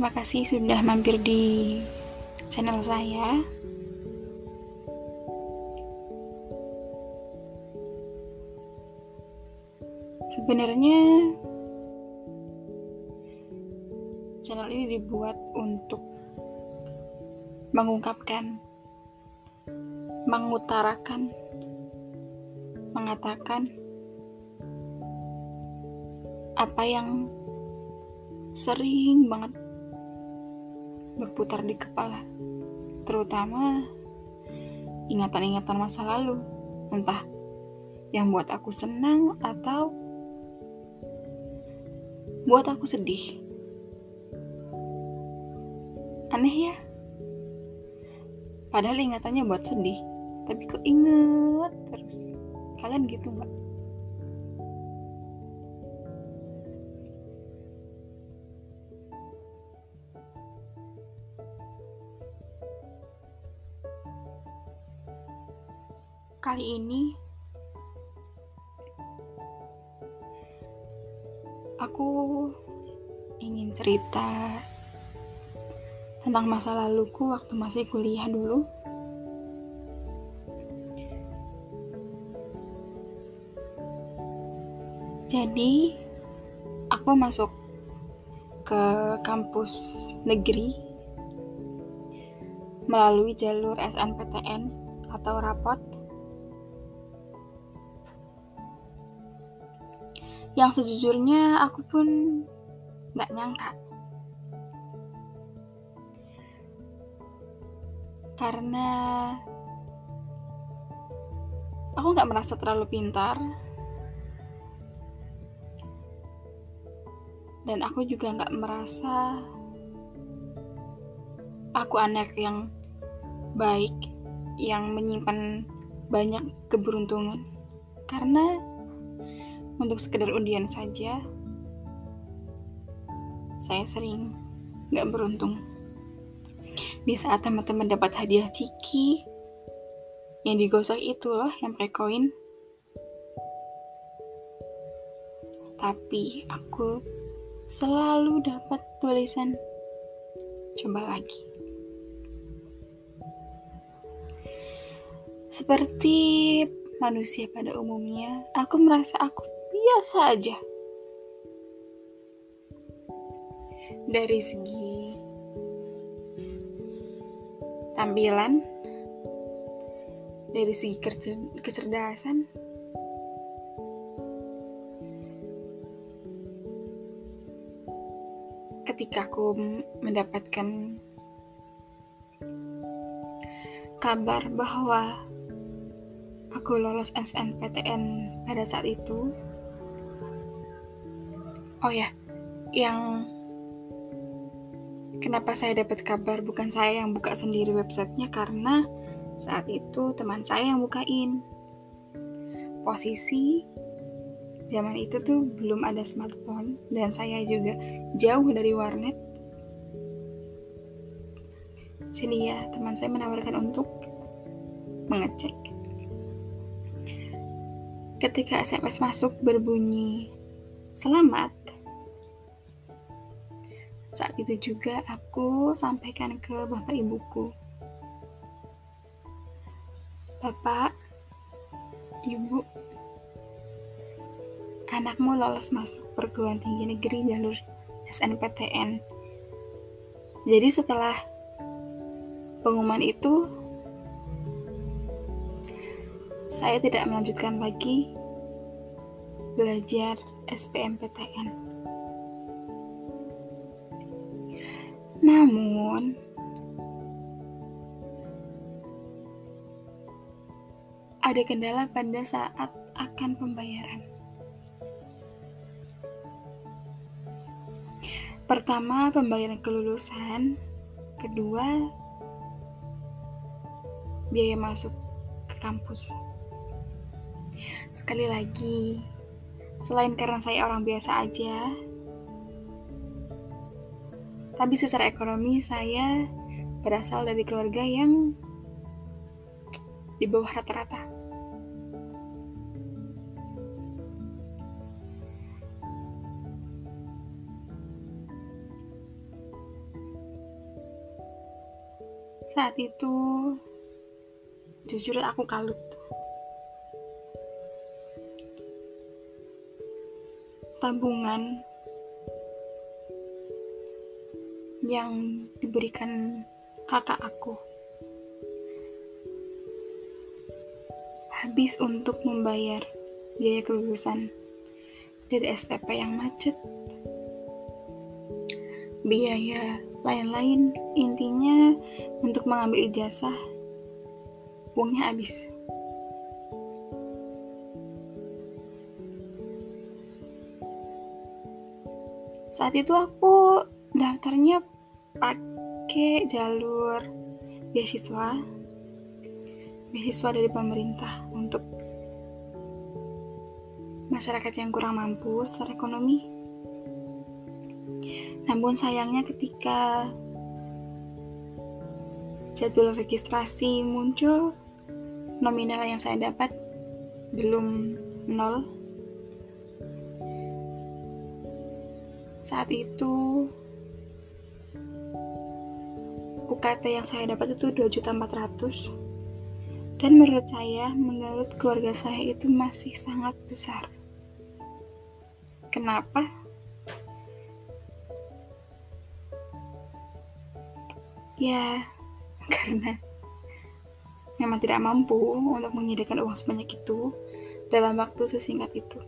Terima kasih sudah mampir di channel saya. Sebenarnya channel ini dibuat untuk mengungkapkan, mengutarakan, mengatakan apa yang sering banget berputar di kepala, terutama ingatan-ingatan masa lalu, entah yang buat aku senang atau buat aku sedih. Aneh ya? Padahal ingatannya buat sedih, tapi kok inget terus. Kalian gitu nggak? Kali ini aku ingin cerita tentang masa laluku waktu masih kuliah dulu. Jadi, aku masuk ke kampus negeri melalui jalur SNPTN atau rapot yang sejujurnya aku pun nggak nyangka. Karena aku nggak merasa terlalu pintar. Dan aku juga nggak merasa aku anak yang baik yang menyimpan banyak keberuntungan. Karena untuk sekedar undian saja saya sering nggak beruntung. Di saat teman-teman dapat hadiah ciki yang digosok itu loh yang pakai koin tapi aku selalu dapat tulisan. Coba lagi. Seperti manusia pada umumnya aku merasa aku biasa aja dari segi tampilan dari segi kecerdasan ketika aku mendapatkan kabar bahwa aku lolos SNPTN pada saat itu. Oh ya, yang kenapa saya dapat kabar bukan saya yang buka sendiri websitenya karena saat itu teman saya yang bukain. Posisi zaman itu tuh belum ada smartphone dan saya juga jauh dari warnet. Sini ya, teman saya menawarkan untuk mengecek. Ketika SMS masuk berbunyi selamat, saat itu juga aku sampaikan ke bapak ibuku. Bapak, ibu, anakmu lolos masuk perguruan tinggi negeri jalur SNPTN. Jadi setelah pengumuman itu, saya tidak melanjutkan lagi belajar SPMPTN. Namun, ada kendala pada saat akan pembayaran. Pertama, pembayaran kelulusan. Kedua, biaya masuk ke kampus. Sekali lagi, selain karena saya orang biasa aja, tapi secara ekonomi saya berasal dari keluarga yang di bawah rata-rata. Saat itu, jujur aku kalut. Tabungan yang diberikan kakak aku habis untuk membayar biaya kelulusan dari SPP yang macet, biaya lain-lain, intinya untuk mengambil ijazah, uangnya habis. Saat itu aku daftarnya pakai jalur beasiswa beasiswa dari pemerintah untuk masyarakat yang kurang mampu secara ekonomi. Namun sayangnya ketika jadwal registrasi muncul, nominal yang saya dapat belum nol. Saat itu UKT yang saya dapat itu 2.400 dan menurut saya, menurut keluarga saya itu masih sangat besar. Kenapa? Ya, karena memang tidak mampu untuk menyediakan uang sebanyak itu dalam waktu sesingkat itu.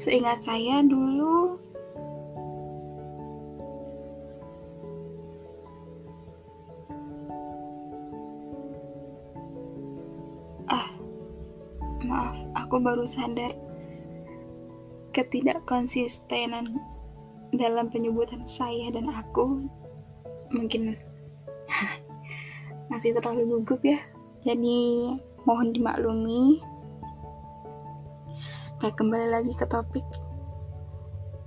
Seingat saya dulu. Ah, maaf, aku baru sadar. Ketidakkonsistenan dalam penyebutan saya dan aku mungkin masih terlalu gugup ya. Jadi mohon dimaklumi Oke, kembali lagi ke topik.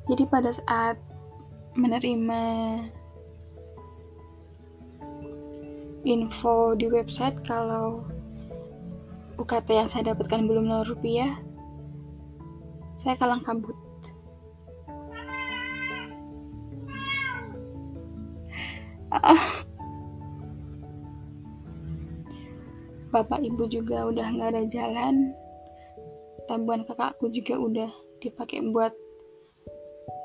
Jadi pada saat menerima info di website kalau UKT yang saya dapatkan belum 0 rupiah, saya kalang kabut. Bapak ibu juga udah nggak ada jalan, tabungan kakakku juga udah dipakai buat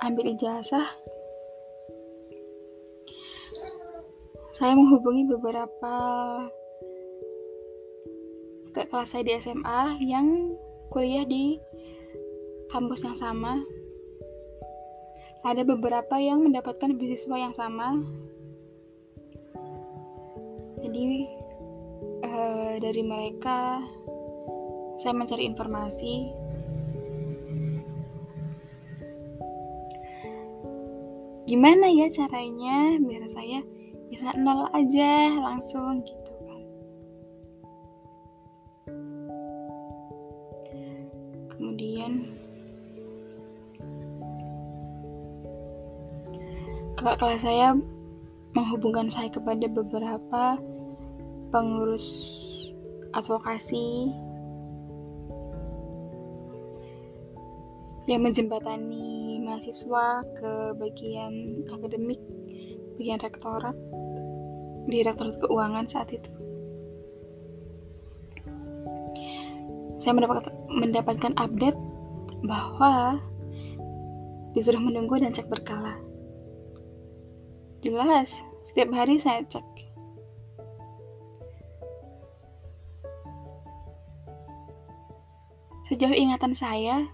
ambil ijazah. Saya menghubungi beberapa ke kelas saya di SMA yang kuliah di kampus yang sama. Ada beberapa yang mendapatkan beasiswa yang sama. Jadi uh, dari mereka saya mencari informasi. Gimana ya caranya biar saya bisa nol aja langsung gitu kan? Kemudian kakak kelas saya menghubungkan saya kepada beberapa pengurus advokasi yang menjembatani mahasiswa ke bagian akademik, bagian rektorat, direktorat keuangan saat itu. Saya mendapatkan, mendapatkan update bahwa disuruh menunggu dan cek berkala. Jelas, setiap hari saya cek. Sejauh ingatan saya,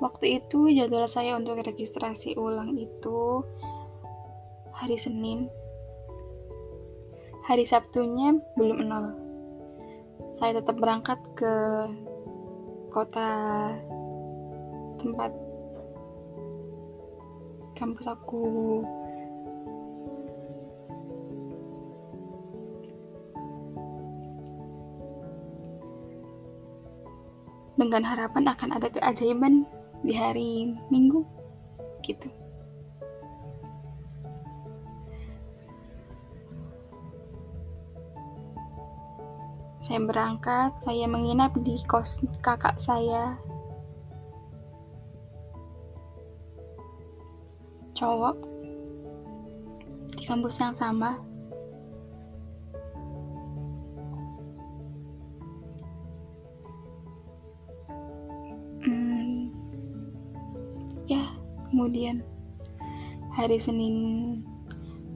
Waktu itu jadwal saya untuk registrasi ulang itu hari Senin. Hari Sabtunya belum nol. Saya tetap berangkat ke kota tempat kampus aku dengan harapan akan ada keajaiban di hari Minggu gitu. Saya berangkat, saya menginap di kos kakak saya. Cowok di kampus yang sama. Kemudian hari Senin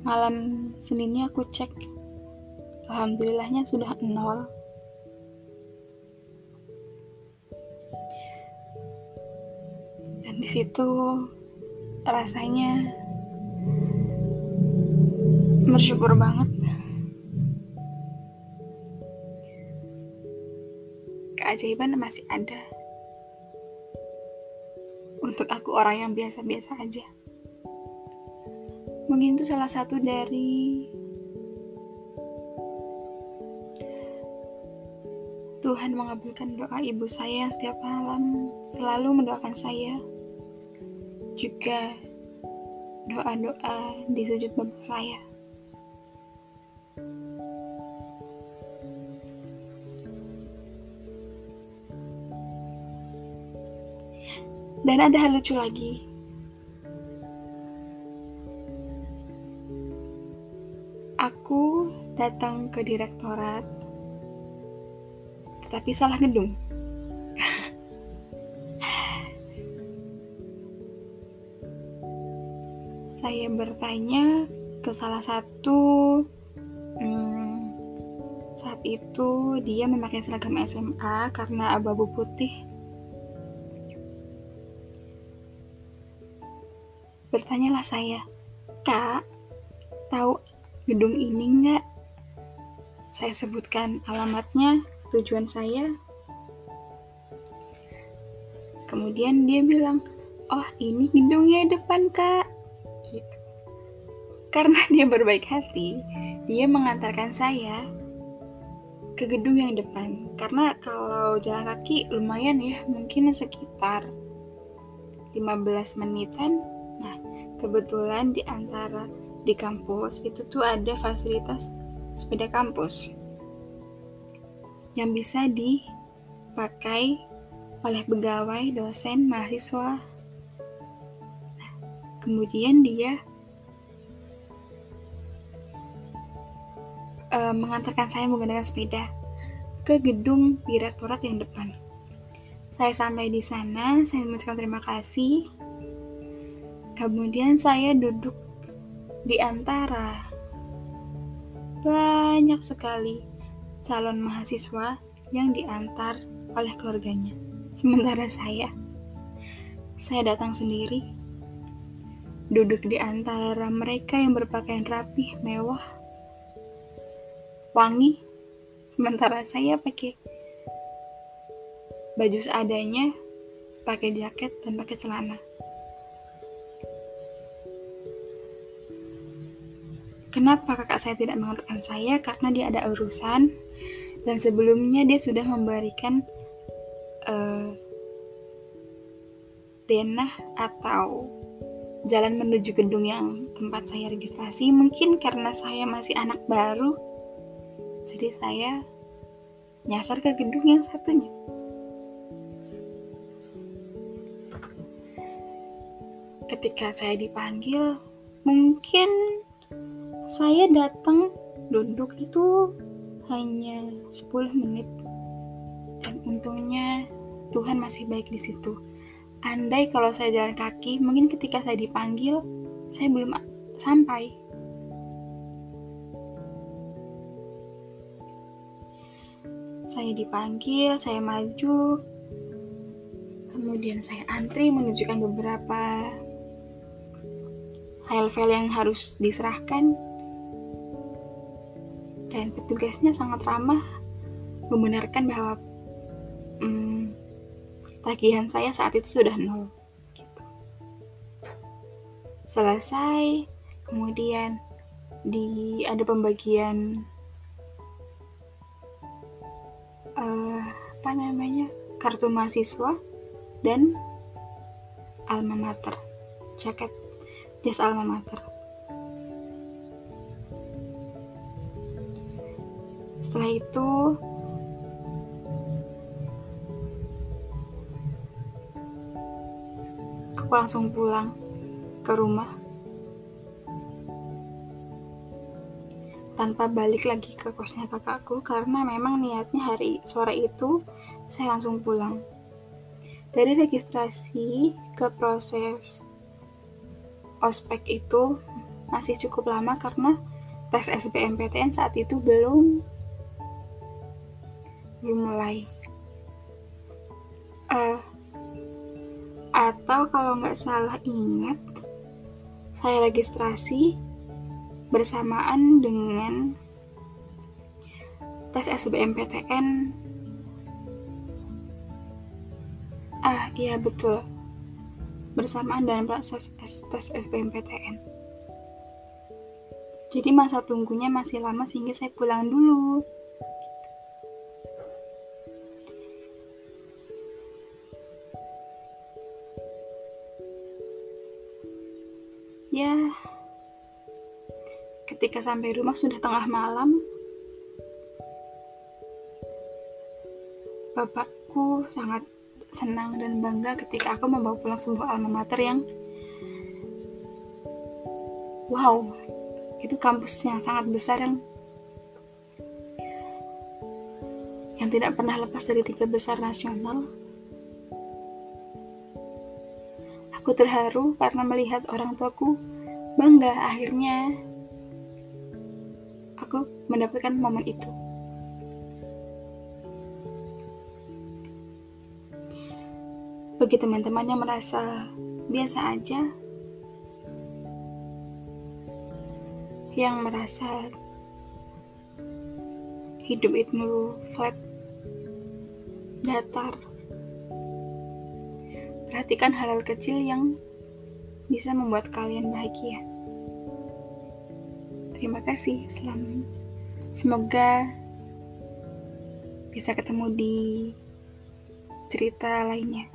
malam Seninnya aku cek, alhamdulillahnya sudah nol. Dan di situ rasanya bersyukur banget. Keajaiban masih ada. Untuk aku orang yang biasa-biasa aja. Mungkin itu salah satu dari Tuhan mengabulkan doa ibu saya setiap malam, selalu mendoakan saya. Juga doa-doa di sujud bapak saya. Dan ada hal lucu lagi. Aku datang ke direktorat, tetapi salah gedung. Saya bertanya ke salah satu hmm, saat itu dia memakai seragam SMA karena abu-abu putih Bertanyalah saya, Kak, tahu gedung ini nggak? Saya sebutkan alamatnya, tujuan saya. Kemudian dia bilang, oh ini gedungnya depan kak. Gitu. Karena dia berbaik hati, dia mengantarkan saya ke gedung yang depan. Karena kalau jalan kaki lumayan ya, mungkin sekitar 15 menitan kebetulan di antara di kampus itu tuh ada fasilitas sepeda kampus yang bisa dipakai oleh pegawai, dosen, mahasiswa. Nah, kemudian dia uh, mengantarkan saya menggunakan sepeda ke gedung direktorat yang depan. Saya sampai di sana, saya mengucapkan terima kasih Kemudian saya duduk di antara banyak sekali calon mahasiswa yang diantar oleh keluarganya. Sementara saya, saya datang sendiri, duduk di antara mereka yang berpakaian rapih, mewah, wangi, sementara saya pakai baju seadanya, pakai jaket dan pakai celana. Kenapa kakak saya tidak mengatakan saya? Karena dia ada urusan dan sebelumnya dia sudah memberikan uh, denah atau jalan menuju gedung yang tempat saya registrasi. Mungkin karena saya masih anak baru, jadi saya nyasar ke gedung yang satunya. Ketika saya dipanggil, mungkin saya datang duduk itu hanya 10 menit. Dan untungnya Tuhan masih baik di situ. Andai kalau saya jalan kaki, mungkin ketika saya dipanggil, saya belum sampai. Saya dipanggil, saya maju, kemudian saya antri menunjukkan beberapa file-file yang harus diserahkan dan petugasnya sangat ramah membenarkan bahwa hmm, tagihan saya saat itu sudah nol. Gitu. Selesai, kemudian di ada pembagian uh, apa namanya kartu mahasiswa dan alma mater jaket jas alma mater setelah itu aku langsung pulang ke rumah. Tanpa balik lagi ke kosnya kakakku karena memang niatnya hari sore itu saya langsung pulang. Dari registrasi ke proses ospek itu masih cukup lama karena tes SBMPTN saat itu belum belum mulai. Uh, atau kalau nggak salah ingat, saya registrasi bersamaan dengan tes SBMPTN. Ah, iya betul. Bersamaan dengan proses tes SBMPTN. Jadi masa tunggunya masih lama sehingga saya pulang dulu. Sampai rumah sudah tengah malam, bapakku sangat senang dan bangga ketika aku membawa pulang sebuah alma mater yang wow, itu kampus yang sangat besar yang yang tidak pernah lepas dari tiga besar nasional. Aku terharu karena melihat orang tuaku bangga akhirnya aku mendapatkan momen itu. Bagi teman-teman yang merasa biasa aja, yang merasa hidup itu flat, datar, perhatikan hal-hal kecil yang bisa membuat kalian bahagia. Terima kasih. Selamat. Semoga bisa ketemu di cerita lainnya.